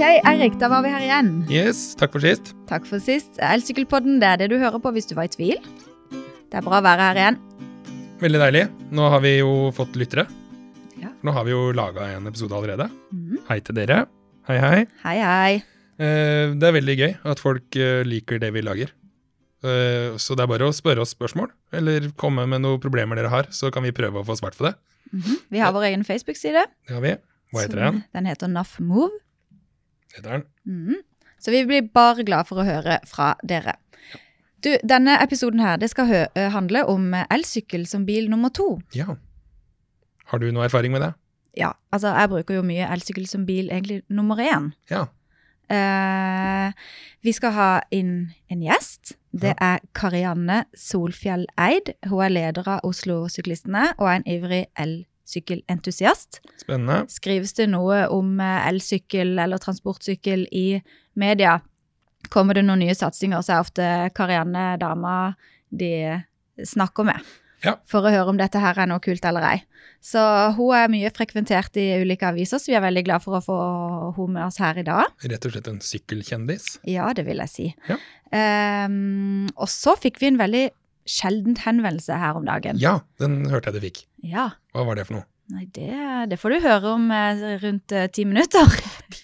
Eirik, da var vi her igjen. Yes, takk for sist. Takk for sist. Elsykkelpodden, det er det du hører på hvis du var i tvil. Det er bra å være her igjen. Veldig deilig. Nå har vi jo fått lyttere. Ja. Nå har vi jo laga en episode allerede. Mm. Hei til dere. Hei, hei. Hei, hei. Eh, det er veldig gøy at folk eh, liker det vi lager. Eh, så det er bare å spørre oss spørsmål, eller komme med noen problemer dere har, så kan vi prøve å få svart på det. Mhm. Vi har vår egen Facebook-side. Det har vi. Hva heter den? Den heter Nuff Move. Heter den? Mm. Så vi blir bare glad for å høre fra dere. Du, denne episoden her, det skal handle om elsykkel som bil nummer to. Ja. Har du noe erfaring med det? Ja, altså jeg bruker jo mye elsykkel som bil egentlig nummer én. Ja. Eh, vi skal ha inn en gjest. Det er Karianne Solfjell Eid. Hun er leder av Oslo-syklistene og er en ivrig elsykkelentusiast. Spennende. Skrives det noe om eh, elsykkel eller transportsykkel i media, kommer det noen nye satsinger, så er ofte Karianne dama de snakker med. Ja. For å høre om dette her er noe kult eller ei. Så hun er mye frekventert i ulike aviser, så vi er veldig glad for å få hun med oss her i dag. Rett og slett en sykkelkjendis. Ja, det vil jeg si. Ja. Um, og så fikk vi en veldig sjelden henvendelse her om dagen. Ja, den hørte jeg du fikk. Ja. Hva var det for noe? Nei, det, det får du høre om eh, rundt eh, ti minutter.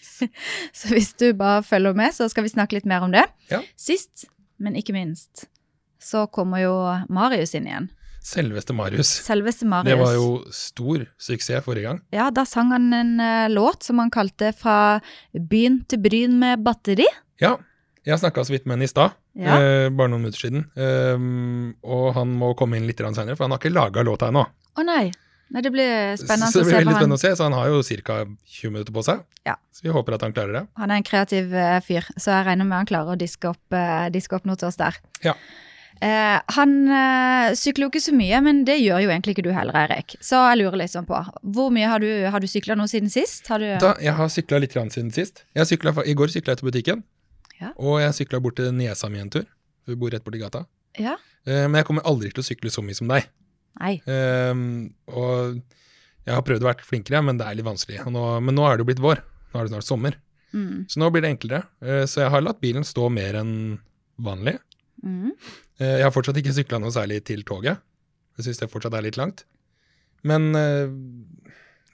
så hvis du bare følger med, så skal vi snakke litt mer om det. Ja. Sist, men ikke minst, så kommer jo Marius inn igjen. Selveste Marius. Selveste Marius. Det var jo stor suksess forrige gang. Ja, da sang han en eh, låt som han kalte 'Fra byen til bryn med batteri'. Ja, jeg snakka så vidt med han i stad, Ja. eh, bare noen minutter siden. Um, og han må komme inn litt senere, for han har ikke laga låta ennå. Å nei. nei, det blir spennende Så så det blir se veldig spennende å se, så han har jo ca. 20 minutter på seg. Ja. Så vi håper at han klarer det. Han er en kreativ eh, fyr, så jeg regner med han klarer å diske opp, eh, diske opp noe til oss der. Ja. Eh, han sykler jo ikke så mye, men det gjør jo egentlig ikke du heller, Eirik. Så jeg lurer litt sånn på, hvor mye har du, har du sykla nå siden sist? Har du, Da, jeg har sykla litt siden sist. Syklet, I går sykla jeg til butikken, Ja. og jeg sykla bort til Niesa mi en tur. Hun bor rett borti gata. Ja? Eh, men jeg kommer aldri til å sykle så mye som deg. Nei. Eh, og jeg har prøvd å være flinkere, men det er litt vanskelig. Nå, men nå er det jo blitt vår. Nå er det snart sommer. Mm. Så nå blir det enklere. Eh, så jeg har latt bilen stå mer enn vanlig. Mm. Eh, Jeg har fortsatt ikke sykla noe særlig til toget. Jeg syns det fortsatt er litt langt. Men eh,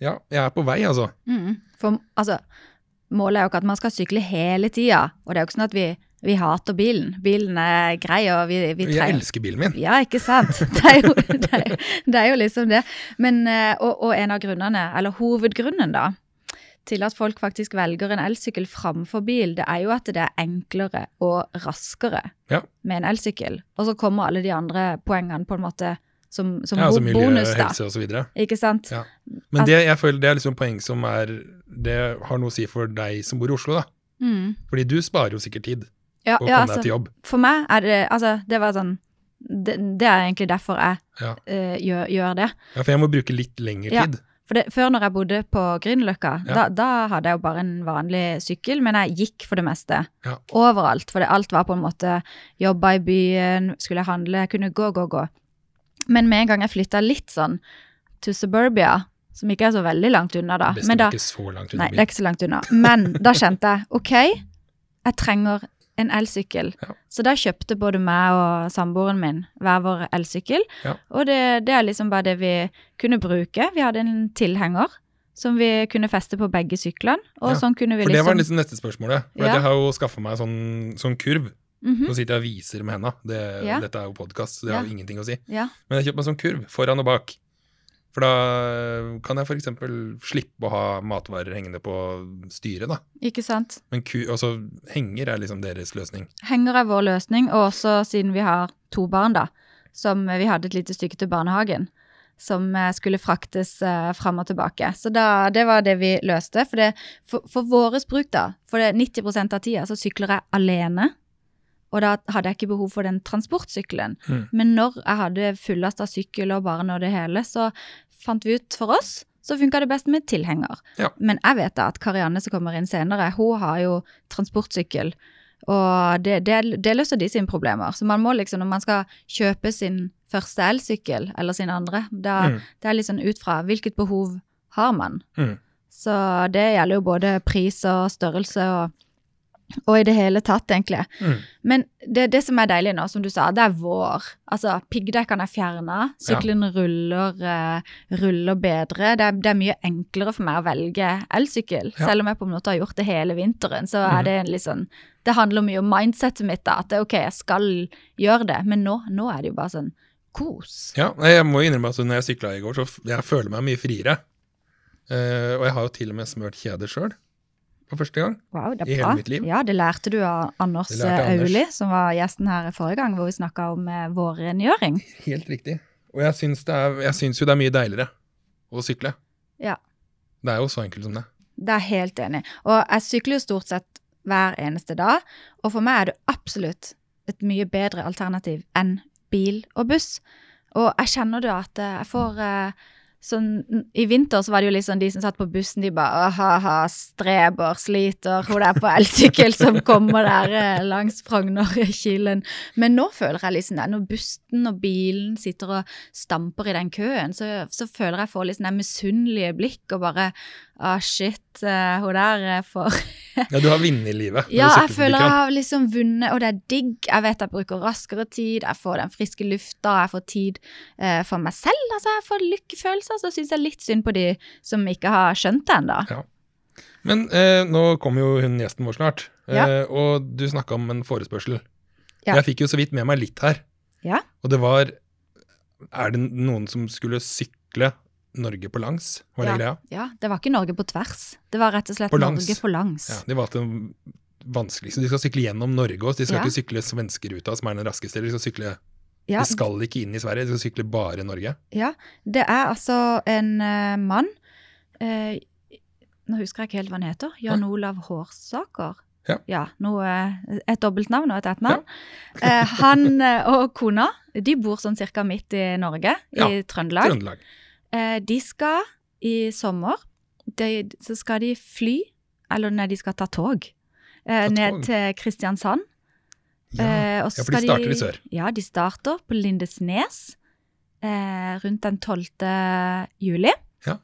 ja, jeg er på vei, altså. Mm. For altså, målet er jo ikke at man skal sykle hele tida, og det er jo ikke sånn at vi, vi hater bilen. Bilen er grei, og vi, vi Jeg elsker bilen min. Ja, ikke sant? Det er jo, det er, det er jo liksom det. Men, eh, og, og en av grunnene, eller hovedgrunnen da, til at folk faktisk velger en elsykkel framfor bil, det er jo at det er enklere og raskere Ja. med en elsykkel. Og så kommer alle de andre poengene på en måte som, som Ja, altså miljø, bonus, da. helse videre Ikke sant? Ja. Men det, jeg føler det er liksom poeng som er Det har noe å si for deg som bor i Oslo, da. Mm. Fordi du sparer jo sikkert tid Ja, på å ja, komme deg til jobb. For meg er det Altså, det var sånn Det, det er egentlig derfor jeg Ja. uh, gjør, gjør det. ja, For jeg må bruke litt lengre tid. For det, Før når jeg bodde på Grünerløkka, Ja. da, da hadde jeg jo bare en vanlig sykkel, men jeg gikk for det meste. Ja. Overalt. For alt var på en måte Jobba i byen, skulle handle, jeg kunne gå, gå, gå. Men med en gang jeg flytta litt sånn to suburbia, som ikke er så veldig langt unna da men da ikke så langt Nei, det er ikke så langt unna. Men da kjente jeg OK, jeg trenger en elsykkel. Ja. Så da kjøpte både meg og samboeren min hver vår elsykkel. Ja. Og det, det er liksom bare det vi kunne bruke. Vi hadde en tilhenger som vi kunne feste på begge syklene. Og Ja, sånn kunne vi For det var liksom liksom neste spørsmålet. For Ja. jeg har jo skaffa meg sånn, sånn kurv. Mhm, Nå sitter jeg og viser med henda. Det, Ja. Dette er jo podkast, så det Ja. har jo ingenting å si. Ja. Men jeg kjøpte meg sånn kurv foran og bak. For da kan jeg f.eks. slippe å ha matvarer hengende på styret, da. Ikke sant? Men ku, altså, henger er liksom deres løsning. Henger er vår løsning, og også siden vi har to barn, da, som vi hadde et lite stykke til barnehagen, som eh, skulle fraktes uh, fram og tilbake. Så da, det var det vi løste. For, det, for, for våres bruk, da, for det 90% av tida så sykler jeg alene. Og da hadde jeg ikke behov for den transportsykkelen. Mm. Men når jeg hadde fullast av sykkel og barn og det hele, så fant vi ut for oss så funka det best med tilhenger. Ja. Men jeg vet da at Karianne som kommer inn senere, hun har jo transportsykkel. Og det, det, det løser de sine problemer. Så man må liksom, når man skal kjøpe sin første elsykkel, eller sin andre, da, Mm. det er litt sånn ut fra hvilket behov har man. Mm. Så det gjelder jo både pris og størrelse og, og i det hele tatt, egentlig. Mm. Men det, det som er deilig nå, som du sa, det er vår. Altså, piggdekkene er fjerna, sykkelen ruller, uh, ruller bedre. Det er, det er mye enklere for meg å velge elsykkel. Ja. Selv om jeg på en måte har gjort det hele vinteren, så er mm. det sånn Det handler mye om mindsetet mitt, da. At det, ok, jeg skal gjøre det, men nå, nå er det jo bare sånn kos. Ja, jeg må innrømme at når jeg sykla i går, så jeg føler meg mye friere. Uh, og jeg har jo til og med smørt kjede sjøl, for første gang. Wow, I hele mitt liv. Ja, det lærte du av Anders jeg av Auli, som var gjesten her i forrige gang, hvor vi snakka om eh, vårrengjøring. Helt riktig. Og jeg syns, det er, jeg syns jo det er mye deiligere å sykle. Ja. Det er jo så enkelt som det. Det er helt enig. Og jeg sykler jo stort sett hver eneste dag, og for meg er det absolutt et mye bedre alternativ enn bil og buss. Og jeg kjenner da at eh, jeg får eh, sånn I vinter så var det jo sånn de som satt på bussen, de bare ha-ha, streber, sliter, hun der på elsykkel som kommer der eh, langs Frognerkilen. Men nå føler jeg liksom det, når bussen og bilen sitter og stamper i den køen, så, så føler jeg får liksom det der misunnelige blikk og bare ah, shit, eh, hun der får Ja, du har vunnet i livet. Ja, jeg føler jeg har liksom vunnet, og det er digg. Jeg vet jeg bruker raskere tid, jeg får den friske lufta, jeg får tid uh, for meg selv. Altså, jeg får lykkefølelser. Så syns jeg litt synd på de som ikke har skjønt det ennå. Ja. Men uh, nå kommer jo hun gjesten vår snart, Ja. og du snakka om en forespørsel. Ja. Jeg fikk jo så vidt med meg litt her. Ja. Og det var Er det noen som skulle sykle Norge på langs? Var det Ja. greia? Ja, det var ikke Norge på tvers. Det var rett og slett På. Norge på langs. Ja, de valgte den vanskeligste. De skal sykle gjennom Norge også. De skal Ja. ikke sykle svenskeruta, som er den raskeste. De skal, sykle, Ja, de skal ikke inn i Sverige, de skal sykle bare Norge. ja. Det er altså en uh, mann uh, Nå husker jeg ikke helt hva han heter. Jan Olav Hårsaker. Ja. noe, et dobbeltnavn og et etternavn. Eh, han eh, og kona de bor sånn cirka midt i Norge, Ja, i Trøndelag. Trøndelag. Eh, de skal i sommer de, Så skal de fly, eller nei, de skal ta tog, eh, Ta ned til Kristiansand. Ja. Eh, ja, for de starter i sør. Ja, de starter på Lindesnes eh, rundt den 12. juli. Ja.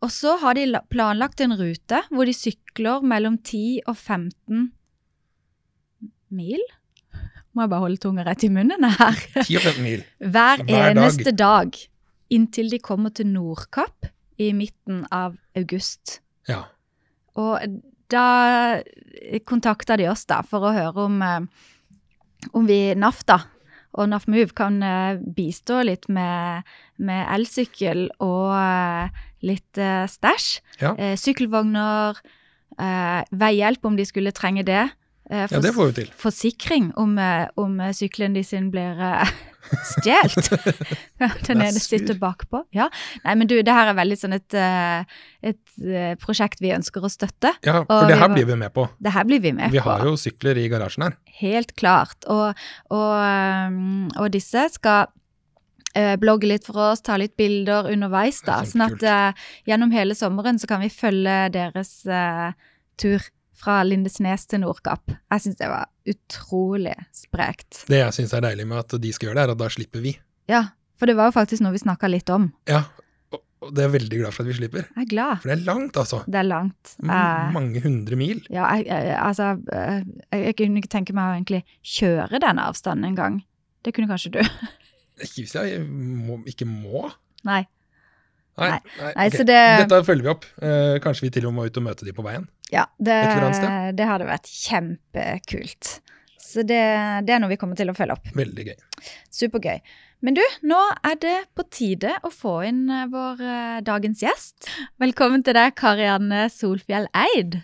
Og så har de planlagt en rute hvor de sykler mellom 10 og 15 mil. Må jeg bare holde tunga rett i munnen her. 10 og 15 mil. Hver, Hver dag. eneste dag. Inntil de kommer til Nordkapp i midten av august. Ja. Og da kontakta de oss da for å høre om, eh, om vi NAF da, og NAF Move kan eh, bistå litt med, med elsykkel og eh, litt stæsj. Ja. Sykkelvogner, veihjelp om de skulle trenge det. For, ja, det får vi til. Forsikring om, om sykkelen de sin blir eh, stjålet. Den Vær ene sitter bakpå. Ja. Nei, men du, det her er veldig sånn et, eh, et eh, prosjekt vi ønsker å støtte. Ja, for det her blir vi med på. Det her blir vi med Vi på. har jo sykler i garasjen her. Helt klart. Og, og, um, og disse skal eh, blogge litt for oss, ta litt bilder underveis, da. Sånn at eh, gjennom hele sommeren så kan vi følge deres uh, tur fra Lindesnes til Nordkapp. Jeg syns det var utrolig sprekt. Det jeg syns er deilig med at de skal gjøre det, er at da slipper vi. Ja, for det var jo faktisk noe vi snakka litt om. Ja, og det er jeg veldig glad for at vi slipper. Jeg er glad. For det er langt, altså. Det er langt. M- Eh, Mange hundre mil. ja, jeg, jeg, altså eh, jeg, jeg kunne ikke tenke meg å egentlig kjøre den avstanden en gang. Det kunne kanskje du. Ikke hvis jeg må, ikke må. Nei. Nei, Nei. nei, okay. så det- Dette følger vi opp. Eh, kanskje vi til og med må ut og møte de på veien. Ja, det, det hadde vært kjempekult. Så det, det er noe vi kommer til å følge opp. Veldig gøy. Supergøy. Men du, nå er det på tide å få inn eh, vår eh, dagens gjest. Velkommen til deg, Karianne Solfjell Eid.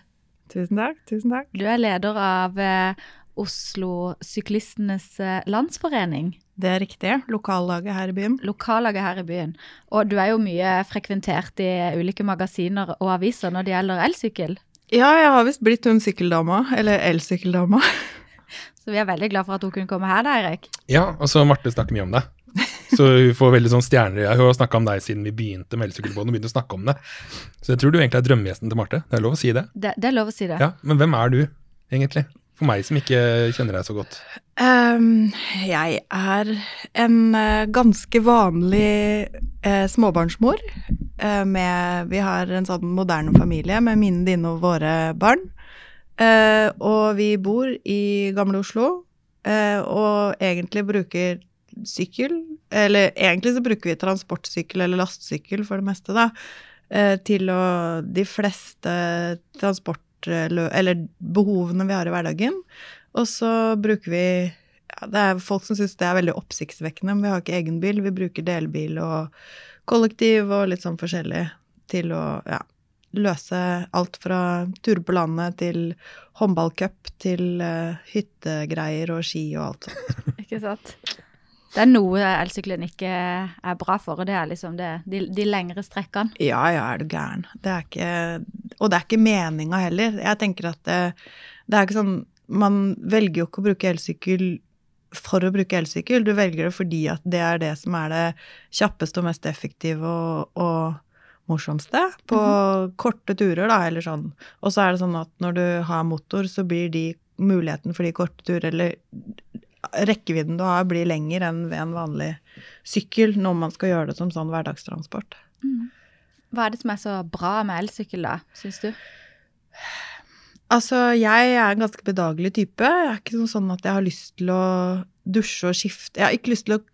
Tusen takk. tusen takk. Du er leder av eh, Oslo Syklistenes eh, Landsforening, Det er riktig. Lokallaget her i byen. lokallaget her i byen. Og du er jo mye frekventert i ulike magasiner og aviser når det gjelder elsykkel. Ja, jeg har visst blitt hun sykkeldama, eller elsykkeldama. Så vi er veldig glad for at hun kunne komme her, da, Erik. Ja, og så Marte snakker mye om deg. Så hun får veldig sånn stjerner i øyet. Hun har snakka om deg siden vi begynte med elsykkelbåten og begynte å snakke om det. Så jeg tror du egentlig er drømmegjesten til Marte. Det er lov å si det. Det, det er lov å si det. Ja, Men hvem er du, egentlig? For meg som ikke kjenner deg så godt. Um, jeg er en uh, ganske vanlig uh, småbarnsmor. Uh, med Vi har en sånn moderne familie med mine, dine og våre barn. Og vi bor i Gamle Oslo, og egentlig bruker sykkel Eller egentlig så bruker vi transportsykkel eller lastesykkel for det meste, da. Til å De fleste transport... Eller behovene vi har i hverdagen. Og så bruker vi ja, Det er folk som syns det er veldig oppsiktsvekkende, men vi har ikke egen bil. Vi bruker delbil og kollektiv og litt sånn forskjellig til å ja, løse alt fra turer på landet til håndballcup til uh, hyttegreier og ski og alt sånt. Ikke sant. Det er noe elsykkelen ikke er bra for, og det er liksom det, de, de lengre strekkene. Ja, ja, er du gæren. Det er ikke Og det er ikke meninga heller. Jeg tenker at det, det er ikke sånn Man velger jo ikke å bruke elsykkel for å bruke elsykkel. Du velger det fordi at det er det som er det kjappeste og mest effektive og, og morsomste på mm korte turer, da, eller sånn. Og så er det sånn at når du har motor, så blir de muligheten for de korte turer, eller rekkevidden du har, blir lenger enn ved en vanlig sykkel når man skal gjøre det som sånn hverdagstransport. Mm. Hva er det som er så bra med elsykkel, da, syns du? Altså, jeg er en ganske bedagelig type. Jeg er ikke sånn at jeg har lyst til å dusje og skifte. Jeg har ikke lyst til å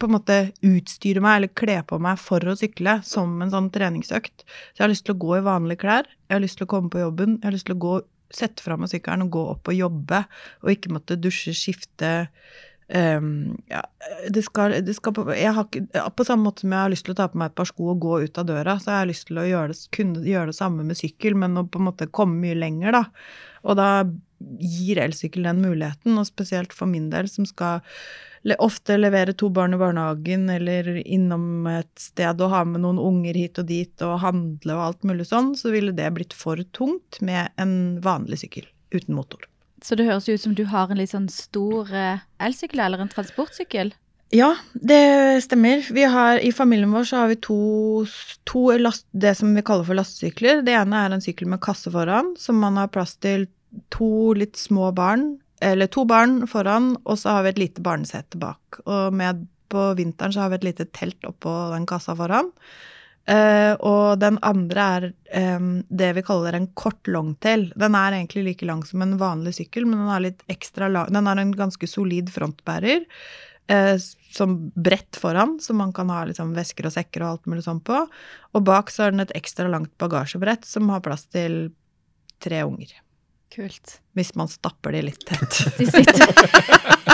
på en måte utstyre meg eller kle på meg for å sykle som en sånn treningsøkt. Så jeg har lyst til å gå i vanlige klær. Jeg har lyst til å komme på jobben. Jeg har lyst til å gå, sette fra meg sykkelen og gå opp og jobbe, og ikke måtte dusje, skifte, Um, ja, det skal, det skal har på samme måte som jeg har lyst til å ta på meg et par sko og gå ut av døra, så jeg har lyst til å gjøre det, kunne gjøre det samme med sykkel, men å på en måte komme mye lenger, da. Og da gir elsykkel den muligheten, og spesielt for min del, som skal ofte levere to barn i barnehagen eller innom et sted og ha med noen unger hit og dit og handle og alt mulig sånn, så ville det blitt for tungt med en vanlig sykkel uten motor. Så det høres ut som du har en litt sånn stor eh, elsykkel, eller en transportsykkel? Ja, det stemmer. Har, I familien vår så har vi to, to last, det som vi kaller for lastesykler. Det ene er en sykkel med kasse foran, som man har plass til to litt små barn, eller to barn foran, og så har vi et lite barnesete bak. Og med, på vinteren så har vi et lite telt oppå den kassa foran. Uh, og den andre er um, det vi kaller en kort longtail. Den er egentlig like lang som en vanlig sykkel, men den har litt ekstra lang Den har en ganske solid frontbærer. Uh, som bredt foran, så man kan ha liksom, vesker og sekker og alt mulig sånn på. Og bak så har den et ekstra langt bagasjebrett som har plass til tre unger. Kult. Hvis man stapper de litt tett. De sitter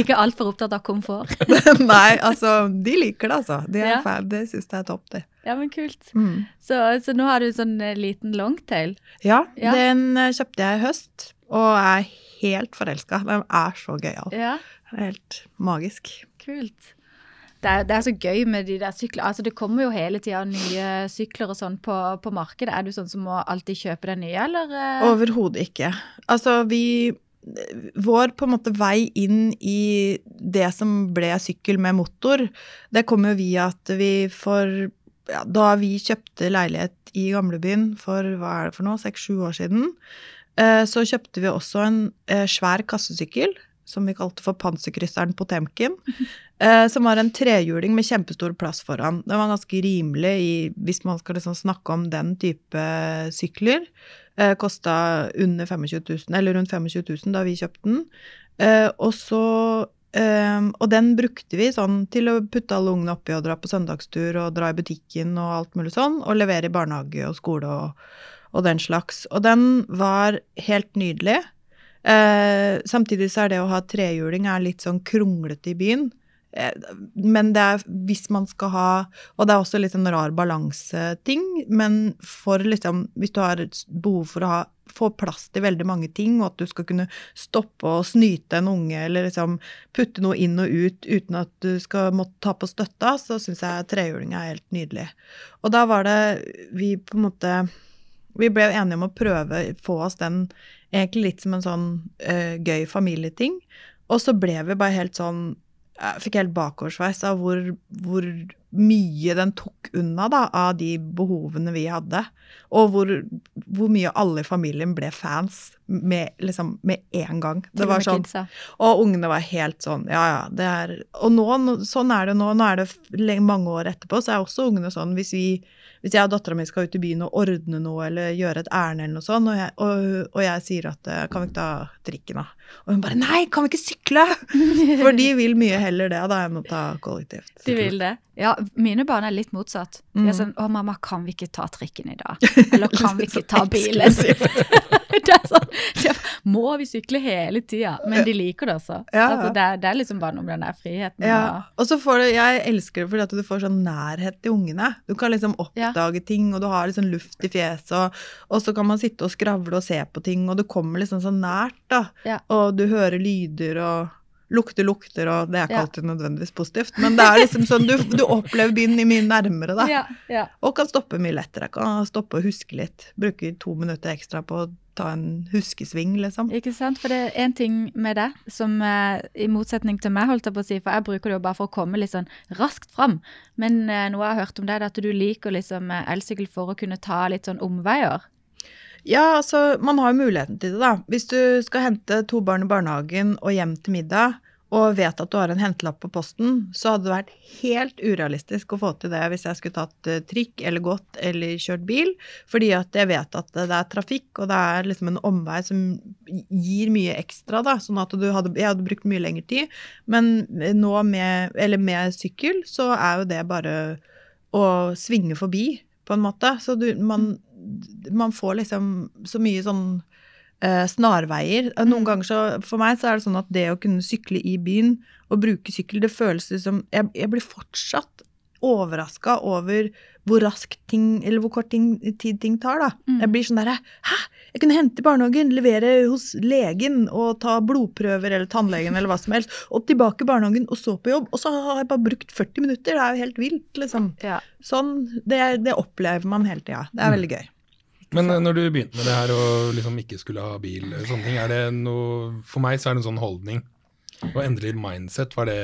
ikke altfor opptatt av komfort. Nei, altså, de liker det, altså. De er ja. Det syns jeg er topp, det. Ja, men kult. Mm. Så, så, nå har du sånn eh, liten longtail? Ja, ja, den eh, kjøpte jeg i høst, og er helt forelska. Den er så gøyal. Ja. Er helt magisk. Kult. Det er, det er, så gøy med de der syklene. Altså, det kommer jo hele tida nye sykler og sånn på, på, markedet. Er du sånn som må alltid kjøpe den nye, eller? Eh? Overhodet ikke. Altså, vi vår på en måte vei inn i det som ble sykkel med motor, det kom jo via at vi for ja, Da vi kjøpte leilighet i gamlebyen for hva er det for noe, seks-sju år siden, eh, så kjøpte vi også en eh, svær kassesykkel som vi kalte for Panserkrysseren Potemkin. Eh, som var en trehjuling med kjempestor plass foran. Den var ganske rimelig i, hvis man skal liksom snakke om den type sykler. Eh, Kosta under 25 000, eller rundt 25 000 da vi kjøpte den. Eh, og så Um, Og den brukte vi sånn til å putte alle ungene oppi og dra på søndagstur og dra i butikken og alt mulig sånn, og levere i barnehage og skole og, og den slags. Og den var helt nydelig. Eh, samtidig så er det å ha trehjuling er litt sånn kronglete i byen. Eh, men det er hvis man skal ha Og det er også litt en rar balanseting, men for liksom Hvis du har behov for å ha, få plass til veldig mange ting, og at du skal kunne stoppe og snyte en unge eller liksom putte noe inn og ut uten at du skal måtte ta på støtta, så syns jeg trehjuling er helt nydelig. Og da var det vi på en måte Vi ble enige om å prøve få oss den Egentlig litt som en sånn uh, gøy familieting. Og så ble vi bare helt sånn Jeg fikk helt bakoversveis av hvor, hvor, mye den tok unna da, av de behovene vi hadde. Og hvor, hvor mye alle i familien ble fans med, liksom, med en gang. Det var sånn, og ungene var helt sånn Ja, ja, det er Og nå, sånn er det nå. Nå er det mange år etterpå, så er også ungene sånn hvis vi hvis jeg og dattera mi skal ut i byen og ordne noe eller gjøre et ærend eller noe sånt, og jeg, og, og jeg sier at eh, kan vi ikke ta trikken, da? Og hun bare nei, kan vi ikke sykle? For de vil mye heller det da enn å ta kollektivt. De vil det. Ja, mine barn er litt motsatt. De er Mm. sånn 'Å, mamma, kan vi ikke ta trikken i dag?' Eller 'Kan vi ikke ta bilen?' det er sånn, de er, Må vi sykle hele tida? Men de liker det også. Ja, ja. Altså, det, er, det er liksom bare noe med den der friheten. Ja, og så får du, Jeg elsker det fordi at du får sånn nærhet til ungene. Du kan liksom oppdage ting, og du har liksom luft i fjeset, og, og så kan man sitte og skravle og se på ting, og det kommer liksom så nært, da. Ja. Og du hører lyder og lukter lukter, og det er ikke Ja. alltid nødvendigvis positivt, men det er liksom sånn, du, du opplever byen i mye nærmere, da. ja, ja. Og kan stoppe mye lettere. Kan stoppe og huske litt. Bruke to minutter ekstra på å ta en huskesving, liksom. Ikke sant? For det er en ting med det som eh, i motsetning til meg, holdt jeg på å si, for jeg bruker det jo bare for å komme litt sånn raskt fram. Men eh, noe jeg har hørt om det, er at du liker liksom eh, elsykkel for å kunne ta litt sånn omveier. Ja, altså, man har jo muligheten til det, da. Hvis du skal hente to barn i barnehagen og hjem til middag, og vet at du har en hentelapp på posten, så hadde det vært helt urealistisk å få til det hvis jeg skulle tatt eh, trikk eller gått eller kjørt bil, fordi at jeg vet at det er trafikk, og det er liksom en omvei som gir mye ekstra, da, sånn at hadde, jeg hadde brukt mye lengre tid. Men nå med, eller med sykkel, så er jo det bare å svinge forbi, på en måte. Så du, man, man får liksom så mye sånn eh, snarveier. Noen Mm. ganger så For meg så er det sånn at det å kunne sykle i byen og bruke sykkel, det føles liksom Jeg, jeg blir fortsatt overraska over hvor raskt ting Eller hvor kort ting, tid ting tar, da. Mm. Jeg blir sånn derre Hæ! Jeg kunne hente i barnehagen, levere hos legen og ta blodprøver eller tannlegen eller hva som helst, og tilbake i barnehagen og så på jobb, og så har jeg bare brukt 40 minutter. Det er jo helt vilt, liksom. Ja. Sånn, det, det opplever man hele tida. Det er Mm. veldig gøy. Men eh, når du begynte med det her og liksom ikke skulle ha bil, eller sånne ting, er det noe For meg så er det en sånn holdning. Å endre mindset, var det,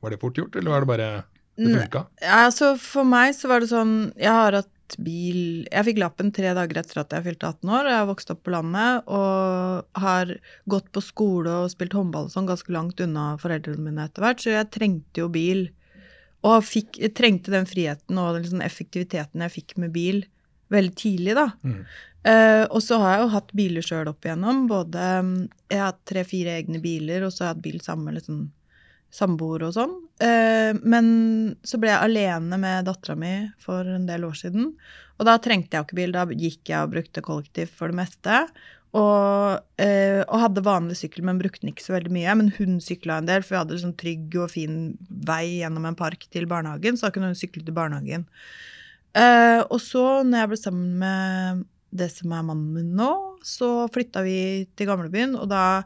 var det fort gjort, eller var det bare det funka? Ja, altså for meg så var det sånn Jeg har hatt bil Jeg fikk lappen tre dager etter at jeg fylte 18 år. Jeg har vokst opp på landet og har gått på skole og spilt håndball og sånn ganske langt unna foreldrene mine etter hvert, så jeg trengte jo bil. Og fikk, trengte den friheten og den liksom effektiviteten jeg fikk med bil veldig tidlig, da. Mm. Uh, og så har jeg jo hatt biler sjøl opp igjennom. Både Jeg har hatt tre-fire egne biler, og så har jeg hatt bil sammen med liksom samboer og sånn. Eh, men så ble jeg alene med dattera mi for en del år siden. Og da trengte jeg jo ikke bil, da gikk jeg og brukte kollektiv for det meste. Og, eh, og hadde vanlig sykkel, men brukte den ikke så veldig mye. Men hun sykla en del, for vi hadde sånn trygg og fin vei gjennom en park til barnehagen, så da kunne hun sykle til barnehagen. Eh, og så, når jeg ble sammen med det som er mannen min nå, så flytta vi til gamlebyen, og da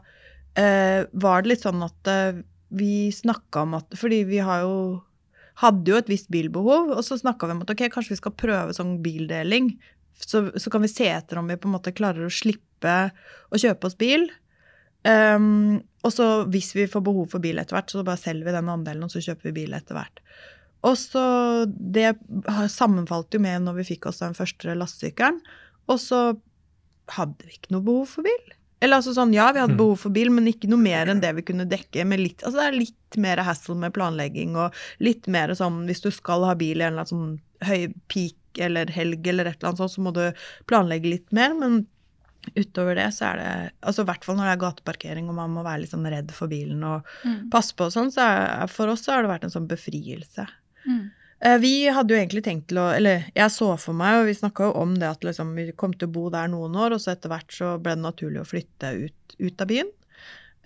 var det litt sånn at vi snakka om at Fordi vi har jo hadde jo et visst bilbehov, og så snakka vi om at ok, kanskje vi skal prøve sånn bildeling. Så, så kan vi se etter om vi på en måte klarer å slippe å kjøpe oss bil. Um, og så hvis vi får behov for bil etter hvert, så bare selger vi den andelen, og så kjøper vi bil etter hvert. Og så Det sammenfalt jo med når vi fikk oss den første lastesykkelen. Og så hadde vi ikke noe behov for bil. Eller altså sånn, ja, vi hadde Mm. behov for bil, men ikke noe mer enn det vi kunne dekke. Med litt, altså det er litt mer hassle med planlegging, og litt mer sånn hvis du skal ha bil i en eller annen sånn høy peak eller helg eller et eller annet sånt, så må du planlegge litt mer. Men utover det så er det altså i hvert fall når det er gateparkering og man må være litt sånn redd for bilen og Mm. passe på og sånn, så er, for oss så har det vært en sånn befrielse. Mm. Eh, Vi hadde jo egentlig tenkt til å Eller jeg så for meg, og vi snakka jo om det at liksom, vi kom til å bo der noen år, og så etter hvert så ble det naturlig å flytte ut, ut av byen.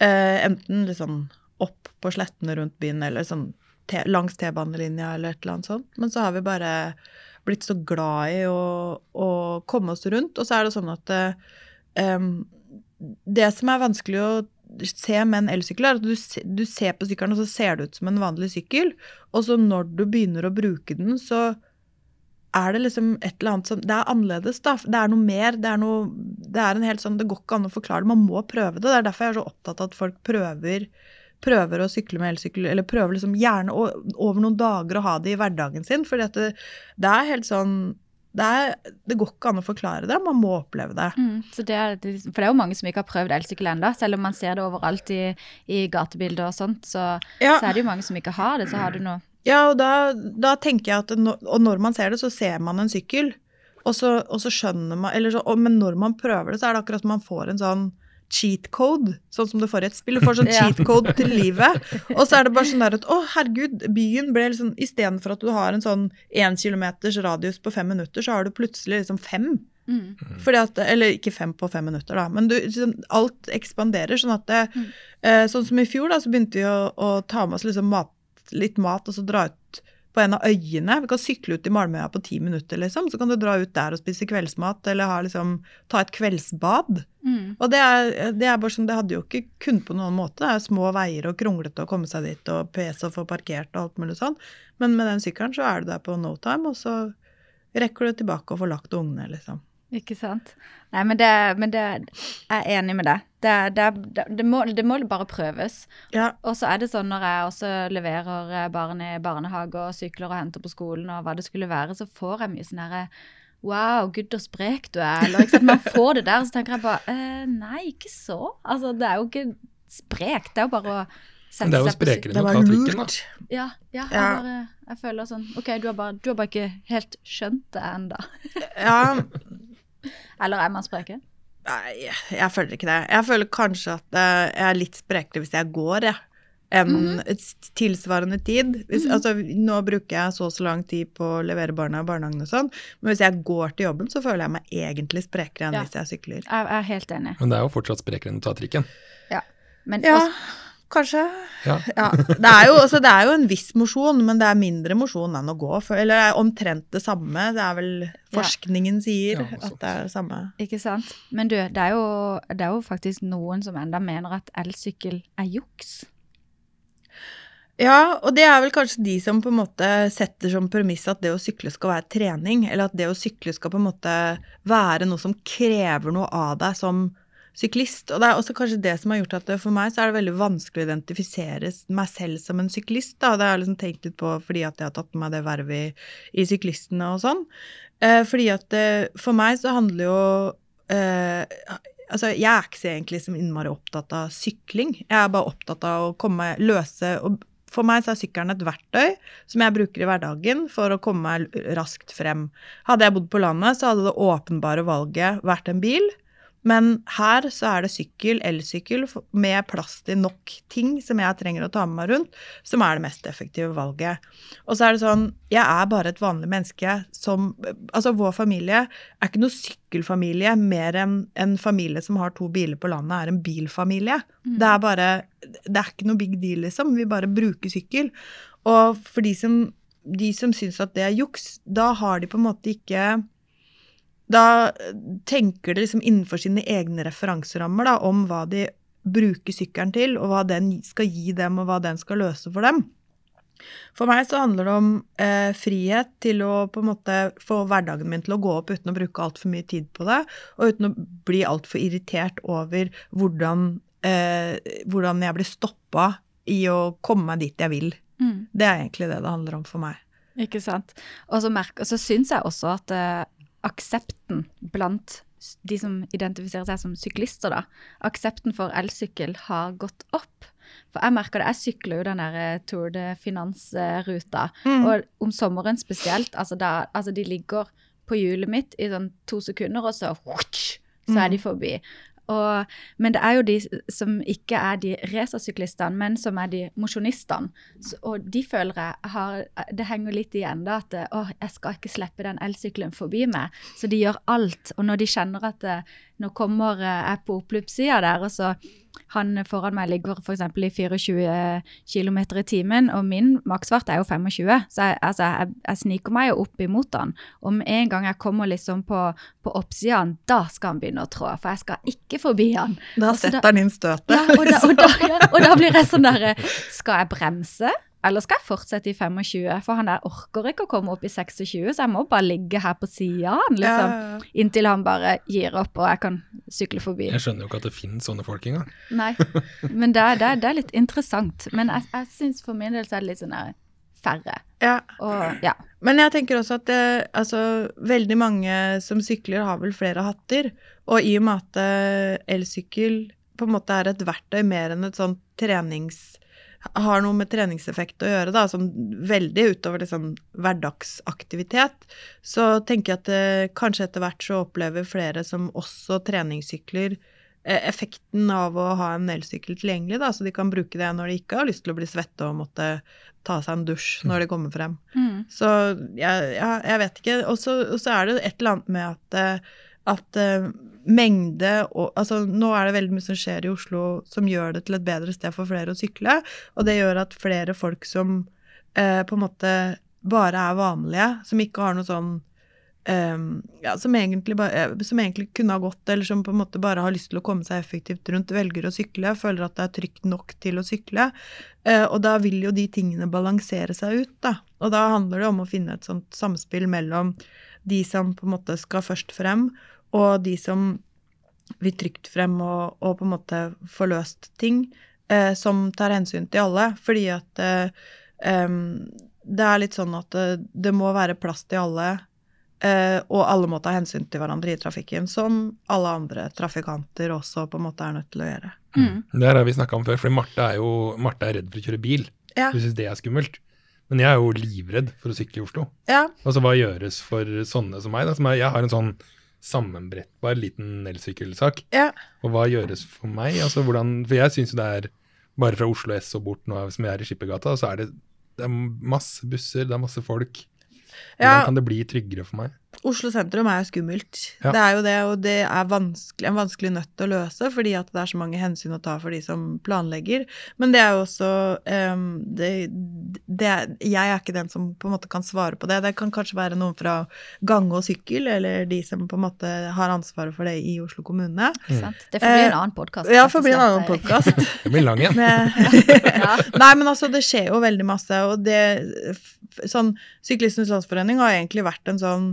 Eh, enten liksom opp på slettene rundt byen, eller sånn te, langs T-banelinja, eller et eller annet sånt. Men så har vi bare blitt så glad i å, å komme oss rundt. Og så er det sånn at eh, det som er vanskelig å se med en elsykkel, er at du, du ser på sykkelen, og så ser det ut som en vanlig sykkel. Og så når du begynner å bruke den, så er det liksom et eller annet som Det er annerledes, da. Det er noe mer. Det er noe Det er en helt sånn Det går ikke an å forklare det. Man må prøve det. Det er derfor jeg er så opptatt av at folk prøver prøver å sykle med elsykkel, eller prøver liksom gjerne over noen dager å ha det i hverdagen sin. at det, det er helt sånn det, er, det går ikke an å forklare det, man må oppleve det. Mm, så det er, for det er jo mange som ikke har prøvd elsykkel ennå, selv om man ser det overalt i, i gatebilder og sånt. Så, Ja. så er det jo mange som ikke har det. Så har du noe Ja, og da, da tenker jeg at nå- Og når man ser det, så ser man en sykkel. Og så, og så skjønner man eller så, og, Men når man prøver det, så er det akkurat som man får en sånn cheat code, sånn som du får i et spill. Du får sånn Ja. cheat code til livet. Og så er det bare sånn der at å, herregud, byen ble liksom Istedenfor at du har en sånn én kilometers radius på fem minutter, så har du plutselig liksom fem. Mm. Fordi at, eller ikke fem på fem minutter, da, men du, liksom, alt ekspanderer. Sånn at det, Mm. eh, sånn som i fjor, da, så begynte vi å, å ta med oss liksom mat, litt mat og så dra ut på en av øyene. Vi kan sykle ut i Malmøya på ti minutter, liksom. Så kan du dra ut der og spise kveldsmat, eller ha, liksom, ta et kveldsbad. Mm. Og det er, det er bare sånn, det hadde jo ikke kunnet på noen måte. Det er små veier og kronglete å komme seg dit, og pes å få parkert og alt mulig sånn. Men med den sykkelen så er du der på no time, og så rekker du tilbake og får lagt ungene, liksom. Ikke sant? Nei, men, det, men det, jeg er enig med deg. Det, det, det, det, må, det må bare prøves. Ja, Og så er det sånn når jeg også leverer eh, barn i barnehage og sykler og henter på skolen og hva det skulle være, så får jeg mye sånn herre Wow, gud og sprek du er. Eller ikke sant? Man får det der, og så tenker jeg bare eh, Nei, ikke så. Altså, det er jo ikke sprek. Det er jo bare å sette Men det er jo sprekere enn å var ta trikken, da. Ja, ja, jeg, Ja. bare, jeg føler sånn OK, du har bare, du har bare ikke helt skjønt det ennå. Ja, Eller er man spreke? nei, jeg føler ikke det. Jeg føler kanskje at eh, jeg er litt sprekere hvis jeg går, jeg. Enn -hmm. tilsvarende tid. Hvis, Mhm. altså, nå bruker jeg så og så lang tid på å levere barna i barnehagen og sånn, men hvis jeg går til jobben, så føler jeg meg egentlig sprekere enn Ja. hvis jeg sykler. Jeg, er helt enig. Men det er jo fortsatt sprekere enn å ta trikken. Men Ja, også, kanskje. Ja. Ja. Det, er jo, altså, det er jo en viss mosjon, men det er mindre mosjon enn å gå. For, eller det er omtrent det samme. Det er vel forskningen sier Ja, at det er det samme. ikke sant? Men du, det er, jo, det er jo faktisk noen som enda mener at elsykkel er juks. Ja, og det er vel kanskje de som på en måte setter som premiss at det å sykle skal være trening, eller at det å sykle skal på en måte være noe som krever noe av deg som syklist. Og det er også kanskje det som har gjort at det, for meg så er det veldig vanskelig å identifisere meg selv som en syklist. Da. Det har jeg liksom tenkt litt på fordi at jeg har tatt med meg det vervet i, i syklistene og sånn. Eh, fordi at det, for meg så handler jo eh, Altså, jeg er ikke så egentlig så innmari opptatt av sykling. Jeg er bare opptatt av å komme løse og For meg så er sykkelen et verktøy som jeg bruker i hverdagen for å komme meg raskt frem. Hadde jeg bodd på landet, så hadde det åpenbare valget vært en bil. Men her så er det sykkel, elsykkel, med plass til nok ting som jeg trenger å ta med meg rundt, som er det mest effektive valget. Og så er det sånn, jeg er bare et vanlig menneske som Altså, vår familie er ikke noe sykkelfamilie mer enn en familie som har to biler på landet, er en bilfamilie. Mm. Det er bare Det er ikke noe big deal, liksom. Vi bare bruker sykkel. Og for de som, de som syns at det er juks, da har de på en måte ikke Da tenker de liksom innenfor sine egne referanserammer da, om hva de bruker sykkelen til, og hva den skal gi dem, og hva den skal løse for dem. For meg så handler det om eh, frihet til å på en måte få hverdagen min til å gå opp uten å bruke altfor mye tid på det, og uten å bli altfor irritert over hvordan, eh, hvordan jeg blir stoppa i å komme meg dit jeg vil. Mm. Det er egentlig det det handler om for meg. Ikke sant. Og så, merker, og så syns jeg også at eh, aksepten blant de som identifiserer seg som syklister, da, aksepten for elsykkel har gått opp. For jeg merker det, jeg sykler jo den der eh, Tour de Finance-ruta. Mm. Og om sommeren spesielt, altså, da, altså de ligger på hjulet mitt i sånn to sekunder, og så, så er de forbi. Og, men det er jo de som ikke er de racersyklistene, men som er de mosjonistene. Og de føler jeg har Det henger litt igjen da at å, jeg skal ikke slippe den elsykkelen forbi meg. Så de gjør alt. Og når de kjenner at eh, nå kommer eh, jeg på oppløpssida der, og så han foran meg ligger f.eks. i 24 km i timen, og min maksfart er jo 25, så jeg, altså, jeg, jeg sniker meg jo opp imot han. Og med en gang jeg kommer liksom på, på oppsida, da skal han begynne å trå, for jeg skal ikke forbi han. Da setter da- han inn støtet. Ja, og, da, og, da, ja, og da blir jeg sånn derre Skal jeg bremse? Eller skal jeg fortsette i 25? For han der orker ikke å komme opp i 26, så jeg må bare ligge her på sida av han, liksom. Ja. Inntil han bare gir opp, og jeg kan sykle forbi. Jeg skjønner jo ikke at det finnes sånne folk engang. Nei, men det, det, det er litt interessant. Men jeg, jeg syns for min del så er det litt sånn der færre. Ja. Og ja. Men jeg tenker også at det, altså, veldig mange som sykler har vel flere hatter. Og i og med at eh, elsykkel på en måte er et verktøy mer enn et sånt har noe med treningseffekt å gjøre, da, som veldig utover liksom hverdagsaktivitet, så tenker jeg at eh, kanskje etter hvert så opplever flere som også treningssykler eh, effekten av å ha en elsykkel tilgjengelig, da, så de kan bruke det når de ikke har lyst til å bli svette og måtte ta seg en dusj når de kommer frem. Mm. Så jeg, jeg, jeg vet ikke. Og så er det et eller annet med at, eh, at eh, mengde og Altså nå er det veldig mye som skjer i Oslo som gjør det til et bedre sted for flere å sykle, og det gjør at flere folk som eh, på en måte bare er vanlige, som ikke har noe sånn um, ja, som egentlig, bare, eh, som egentlig kunne ha gått, eller som på en måte bare har lyst til å komme seg effektivt rundt, velger å sykle, føler at det er trygt nok til å sykle. Uh, og da vil jo de tingene balansere seg ut, da. Og da handler det om å finne et sånt samspill mellom de som på en måte skal først frem, og de som vil trygt frem og, og på en måte få løst ting, eh, som tar hensyn til alle. Fordi at eh, em, det er litt sånn at det, det må være plass til alle, eh, og alle må ta hensyn til hverandre i trafikken, som alle andre trafikanter også på en måte er nødt til å gjøre. Mm. Det her har vi snakka om før, for Marte er jo Martha er redd for å kjøre bil. Ja. Hun syns det er skummelt. Men jeg er jo livredd for å sykle i Oslo. Ja, Altså hva gjøres for sånne som meg? Da? Som er, jeg har en sånn sammenbrettbar liten elsykkelsak. ja. Og hva gjøres for meg? Altså hvordan, For jeg syns jo det er bare fra Oslo S og bort nå som jeg er i Skippergata, så er det, det er masse busser, det er masse folk. Hvordan Ja. kan det bli tryggere for meg? Oslo sentrum er jo skummelt. Ja. Det er jo det, og det er vanskelig, en vanskelig nøtt å løse, fordi at det er så mange hensyn å ta for de som planlegger. Men det er jo også um, det, det er, Jeg er ikke den som på en måte kan svare på det. Det kan kanskje være noen fra gange og sykkel, eller de som på en måte har ansvaret for det i Oslo kommune. Mm. Det får bli en annen podkast. Ja, får bli en annen podkast. Det blir lang igjen. Ja. Nei, men altså, det skjer jo veldig masse, og det Sånn Syklistenes Landsforening har egentlig vært en sånn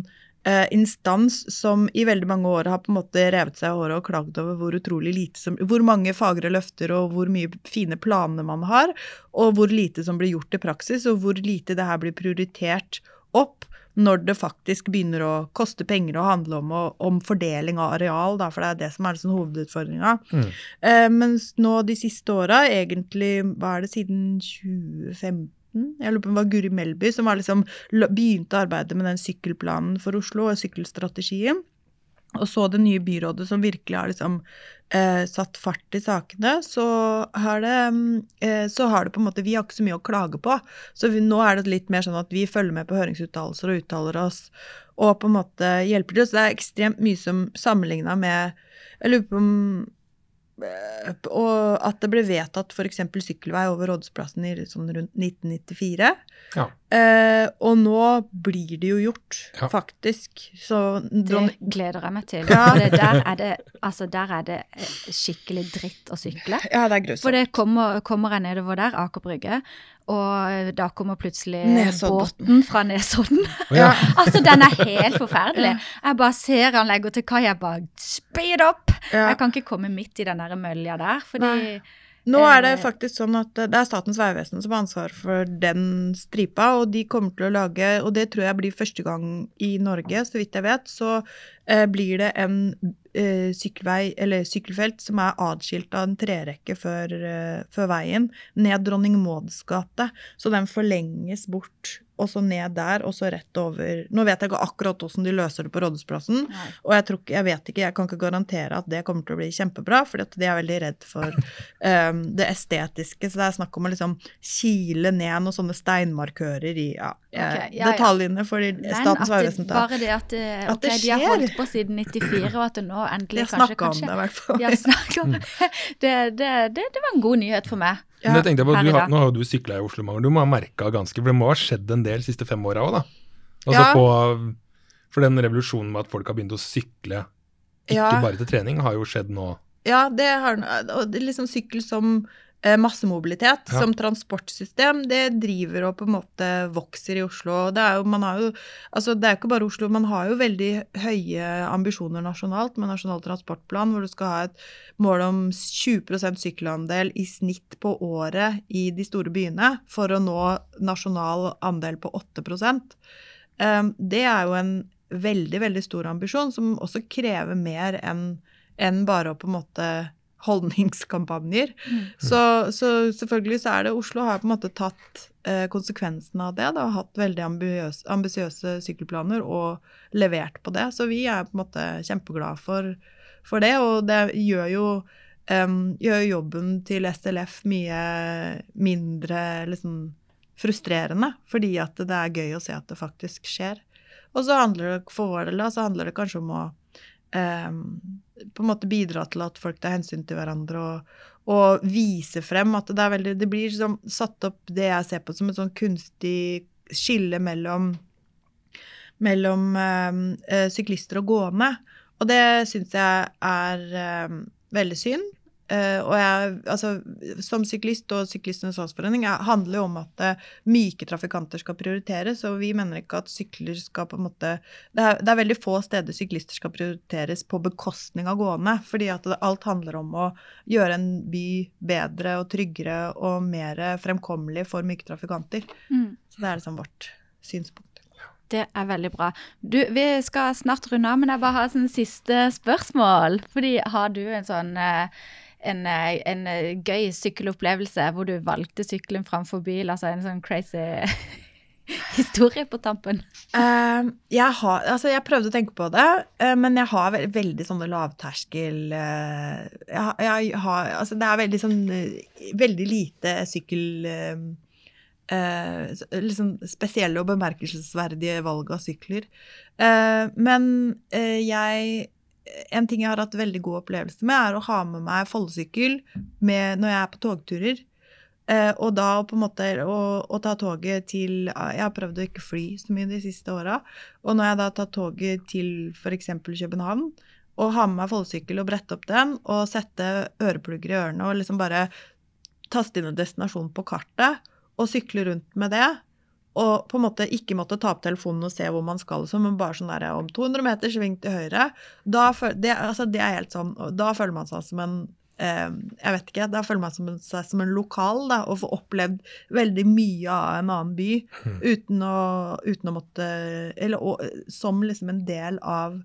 eh, instans som i veldig mange år har på en måte revet seg i håret og klaget over hvor utrolig lite som Hvor mange fagre løfter og hvor mye fine planer man har, og hvor lite som blir gjort i praksis, og hvor lite det her blir prioritert opp når det faktisk begynner å koste penger å handle om, og, om fordeling av areal, da, for det er det som er liksom hovedutfordringa. Mm. Eh, mens nå de siste åra, egentlig hva er det siden 2015 Jeg lurer på om det var Guri Melby som liksom, begynte arbeidet med den sykkelplanen for Oslo og sykkelstrategien. Og så det nye byrådet som virkelig har liksom eh, satt fart i sakene, så har det eh, Så har det på en måte Vi har ikke så mye å klage på. Så vi, nå er det litt mer sånn at vi følger med på høringsuttalelser og uttaler oss, og på en måte hjelper til. Så det er ekstremt mye som sammenligna med Jeg lurer på om og at det ble vedtatt f.eks. sykkelvei over Rådhusplassen i sånn rundt 1994. Ja. Eh, og nå blir det jo gjort, Ja. faktisk. Så Det gleder jeg meg til. Ja. For det der, er det, altså der er det skikkelig dritt å sykle. Ja, det er For det kommer, kommer jeg nedover der, Aker Brygge, og da kommer plutselig båten fra Nesodden. Oh, ja. altså, den er helt forferdelig. Jeg bare ser han legger til kai, jeg bare speed up! Ja. Jeg kan ikke komme midt i den der mølja der, fordi Nei. Nå er det Eh. faktisk sånn at det er Statens vegvesen som har ansvar for den stripa, og de kommer til å lage, og det tror jeg blir første gang i Norge, så vidt jeg vet, så eh, blir det en eh, sykkelvei, eller sykkelfelt, som er adskilt av en trerekke før, eh, før veien, ned Dronning Mauds gate. Så den forlenges bort, og så ned der, og så rett over Nå vet jeg ikke akkurat hvordan de løser det på Rådhusplassen, Nei. og jeg, tror ikke, jeg vet ikke, jeg kan ikke garantere at det kommer til å bli kjempebra, for de er veldig redd for um, det estetiske. Så det er snakk om å liksom kile ned noen sånne steinmarkører i ja, okay, ja, detaljene for de- Men Statens det, vegvesen. tar. bare det at, det, At ok, skjer. de har holdt på siden 94, og at det nå De endelig har kanskje snakka om det, i hvert fall. De har det. Det, det, det. det var en god nyhet for meg. Ja. Men tenkte jeg på, du har. Nå har du sykla i Oslo mange du må ha merka ganske For det må ha skjedd en del de siste fem åra òg, da. Altså Ja. på For den revolusjonen med at folk har begynt å sykle, ikke Ja. bare til trening, har jo skjedd nå. Ja, det har. Og det liksom sykkel som massemobilitet, Ja. som transportsystem, det driver og på en måte vokser i Oslo. Det er jo, man har jo, altså det er ikke bare Oslo, man har jo veldig høye ambisjoner nasjonalt med Nasjonal transportplan, hvor du skal ha et mål om 20% sykkelandel i snitt på året i de store byene for å nå nasjonal andel på 8 Um, Det er jo en veldig, veldig stor ambisjon, som også krever mer enn bare å på en måte holdningskampanjer. Mm. Så, så selvfølgelig så er det Oslo har på en måte tatt eh, konsekvensen av det. Det har hatt veldig ambisiøse sykkelplaner og levert på det. Så vi er på en måte kjempeglade for, for det, og det gjør jo um, gjør jobben til SLF mye mindre liksom, frustrerende, fordi at det er gøy å se at det faktisk skjer. Og så handler det for vår del da, så handler det kanskje om å på en måte bidra til at folk tar hensyn til hverandre og, og vise frem at det veldig Det blir sånn satt opp det jeg ser på som et sånn kunstig skille mellom mellom eh, syklister og gående. Og det syns jeg er em, veldig synd. Eh, og jeg, altså, som syklist og Syklistenes Landsforening handler jo om at eh, myke trafikanter skal prioriteres, og vi mener ikke at sykler skal på en måte det er, det er veldig få steder syklister skal prioriteres på bekostning av gående, fordi at alt handler om å gjøre en by bedre og tryggere og mer fremkommelig for myke trafikanter. Mm. Så det er liksom vårt synspunkt. Det er veldig bra. Du, vi skal snart runde av, men jeg bare har sånn siste spørsmål. Fordi har du en sånn eh, en, eh, en eh, gøy sykkelopplevelse hvor du valgte sykkelen framfor bil? Altså en sånn crazy historie på tampen? Uh, jeg, har, altså jeg prøvde å tenke på det, uh, men jeg har veldig, veldig sånne lavterskel uh, jeg, jeg har, altså Det er veldig sånn Veldig lite sykkel eh, eh, liksom spesielle og bemerkelsesverdige valg av sykler. Men jeg En ting jeg har hatt veldig god opplevelse med, er å ha med meg foldesykkel når jeg er på togturer. Eh, og da på en måte å, å ta toget til Jeg har prøvd å ikke fly så mye de siste åra. Og når jeg da tar toget til f.eks. København, og har med meg foldesykkel og brette opp den, og sette øreplugger i ørene og liksom bare taste inn en destinasjon på kartet, og sykle rundt med det, og på en måte ikke måtte ta opp telefonen og se hvor man skal, så, men bare sånn der om 200 meter, sving til høyre, da, føl- det, altså, det er helt sånn, da føler man seg som en eh, jeg vet ikke, Da føler man som en, seg som en lokal, da, og får opplevd veldig mye av en annen by uten å, uten å måtte Eller og, som liksom en del av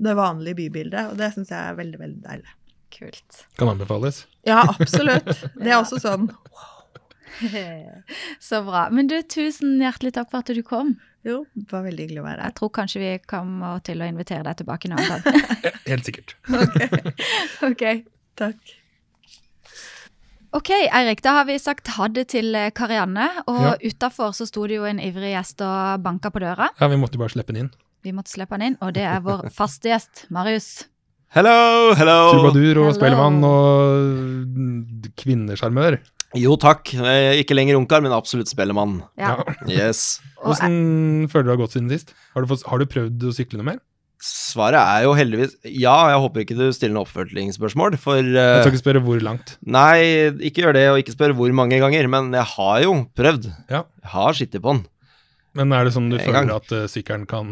det vanlige bybildet. Og det syns jeg er veldig, veldig deilig. Kult. Kan anbefales. Ja, absolutt. Det er også sånn Så bra. Men du, tusen hjertelig takk for at du kom. Jo, det var veldig hyggelig å være her. Jeg tror kanskje vi kommer til å invitere deg tilbake en annen gang. Helt sikkert. ok. Takk. Ok, Eirik, da har vi sagt ha det til eh, Karianne. Og Ja. utafor så sto det jo en ivrig gjest og banka på døra. Ja, vi måtte bare slippe den inn. Vi måtte slippe han inn, og det er vår faste gjest, Marius. Hello, hello! Trubadur og spellemann og kvinnesjarmør. Jo takk, ikke lenger ungkar, men absolutt spellemann. Ja. Yes. Hvordan føler du deg godt gått siden sist? Har du, fått, har du prøvd å sykle noe mer? Svaret er jo heldigvis ja. Jeg håper ikke du stiller noe oppfølgingsspørsmål, for Jeg eh, skal ikke spørre hvor langt. Nei, ikke gjør det, og ikke spør hvor mange ganger, men jeg har jo prøvd. Ja. Jeg har skittet på den. Men er det sånn du En føler gang. at uh, sykkelen kan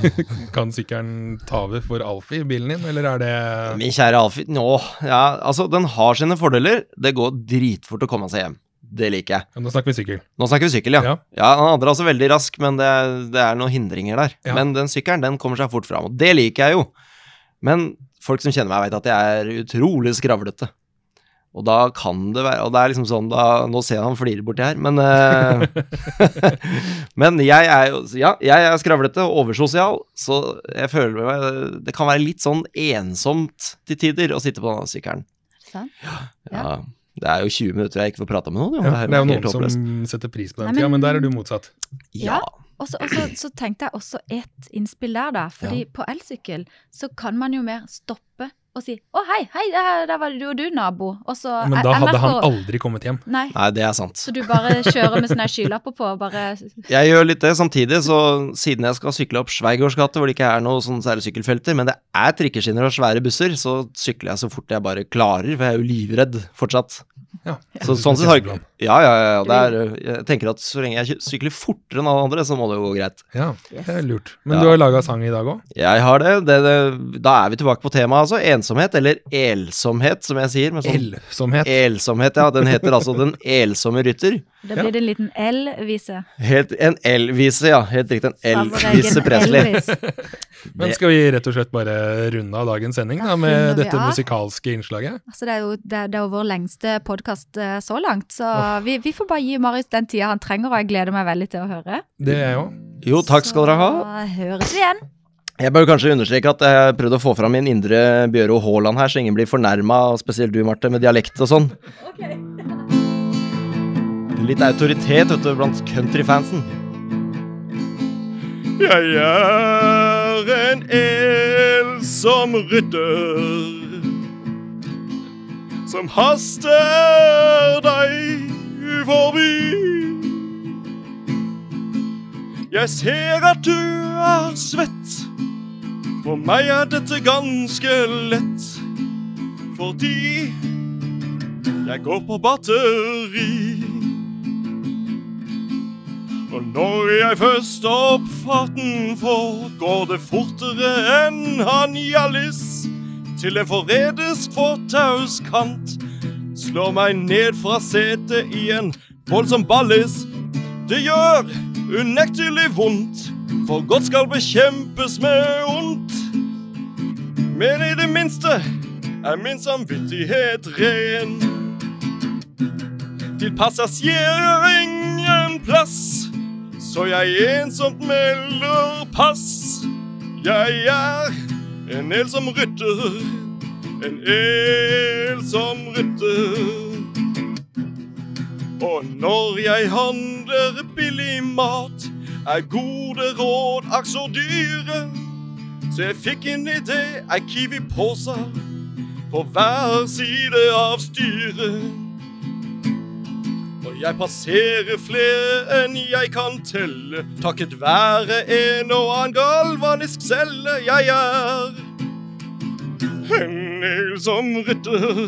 Kan sykkelen ta over for Alfie, bilen din, eller er det Min kjære Alfie, nå, ja, altså, den har sine fordeler. Det går dritfort å komme seg hjem. Det liker jeg. Ja, Nå snakker vi sykkel. Nå snakker vi sykkel, ja. Ja. Ja, Den andre er også veldig rask, men det, det er noen hindringer der. Men den sykkelen den kommer seg fort fram, og det liker jeg jo. Men folk som kjenner meg, vet at jeg er utrolig skravlete. Og da kan det være Og det er liksom sånn da, Nå ser jeg han flirer borti her, men uh, Men jeg er jo Ja, jeg er skravlete og oversosial, så jeg føler meg Det kan være litt sånn ensomt til tider å sitte på denne sykkelen. Sant? Ja. Det er jo 20 minutter jeg ikke får prata med noen. Jo. Ja, det er jo noen som setter pris på den tida, men- der er du motsatt. Ja. Og så, og så, så tenkte jeg også et innspill der, da. Fordi på elsykkel så kan man jo mer stoppe og si 'Å, hei, hei, der, der var jo du, nabo'. Og så Men da NRK hadde han aldri kommet hjem. Nei. Nei, det er sant. Så du bare kjører med sånne skylapper på og bare Jeg gjør litt det samtidig, så siden jeg skal sykle opp Sveigårds gate, hvor det ikke er noe sånn særlig sykkelfelter, men det er trikkeskinner og svære busser, så sykler jeg så fort jeg bare klarer, for jeg er jo livredd fortsatt. Ja. Så sånn sett har jeg Ja, ja, ja. er, jeg tenker at så lenge jeg sykler fortere enn alle andre, så må det jo gå greit. Ja, det er lurt. Men Ja. du har laga sang i dag òg? Jeg har det. det, det da er vi tilbake på temaet, altså. ensomhet, eller elsomhet, som jeg sier. med sånn Elsomhet. Elsomhet, ja. Den heter altså Den elsomme rytter. Da blir det en liten L-vise. Helt, en L-vise, ja. Helt riktig. En L-vise Presley. Men skal vi rett og slett bare runde av dagens sending da, med dette musikalske innslaget? Altså, det, er jo, det, det er jo vår lengste podkast så langt, så vi, vi får bare gi Marius den tida han trenger, og jeg gleder meg veldig til å høre. Det er jeg òg. Jo, takk skal dere ha. Så høres vi igjen. Jeg bør kanskje understreke at jeg prøvde å få fram min indre Bjøro Haaland her, så ingen blir fornærma, spesielt du, Marte, med dialekt og sånn. Litt autoritet, vet du, blant countryfansen. Jeg er en ensom rytter som haster deg forbi. Jeg ser at du er svett. For meg er dette ganske lett. Fordi jeg går på batteri. Og når jeg først opp farten får, går det fortere enn han Hjallis. Til en forrædersk fortauskant slår meg ned fra setet i en voldsom ballis. Det gjør unektelig vondt, for godt skal bekjempes med ondt. Men i det minste er min samvittighet ren. Til passasjerer ingen plass, så jeg ensomt melder pass. Jeg er en ensom rytter, en ensom rytter. Og når jeg handler billig mat, er gode råd akk så dyre. Så jeg fikk en idé, ei Kiwi-pose på hver side av styret. Og jeg passerer flere enn jeg kan telle, takket være en og annen galvanisk celle. Jeg er en som rytter.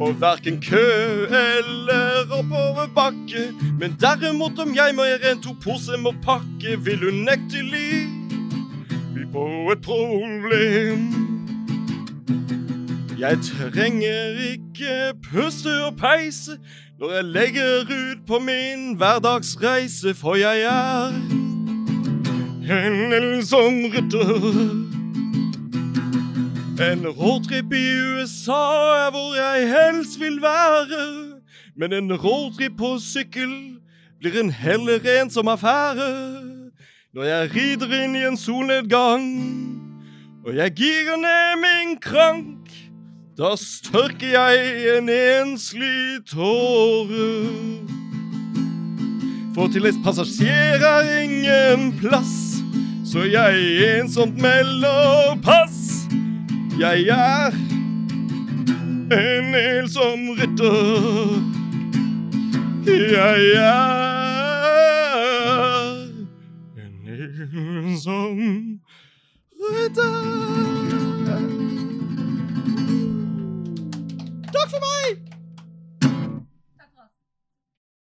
Og verken kø eller oppoverbakke. Men derimot om jeg med en to pose må pakke, vil unektelig by på et problem. Jeg trenger ikke puste og peise når jeg legger ut på min hverdagsreise, for jeg er en som rytter. En roadtrip i USA er hvor jeg helst vil være. Men en roadtrip på sykkel blir en heller ensom affære. Når jeg rider inn i en solnedgang og jeg girer ned min krank, da størker jeg en enslig tåre. For til et passasjer er ingen plass, så jeg ensomt melder pass. Jeg er en ensom rytter. Jeg er en ensom rytter. Takk for meg!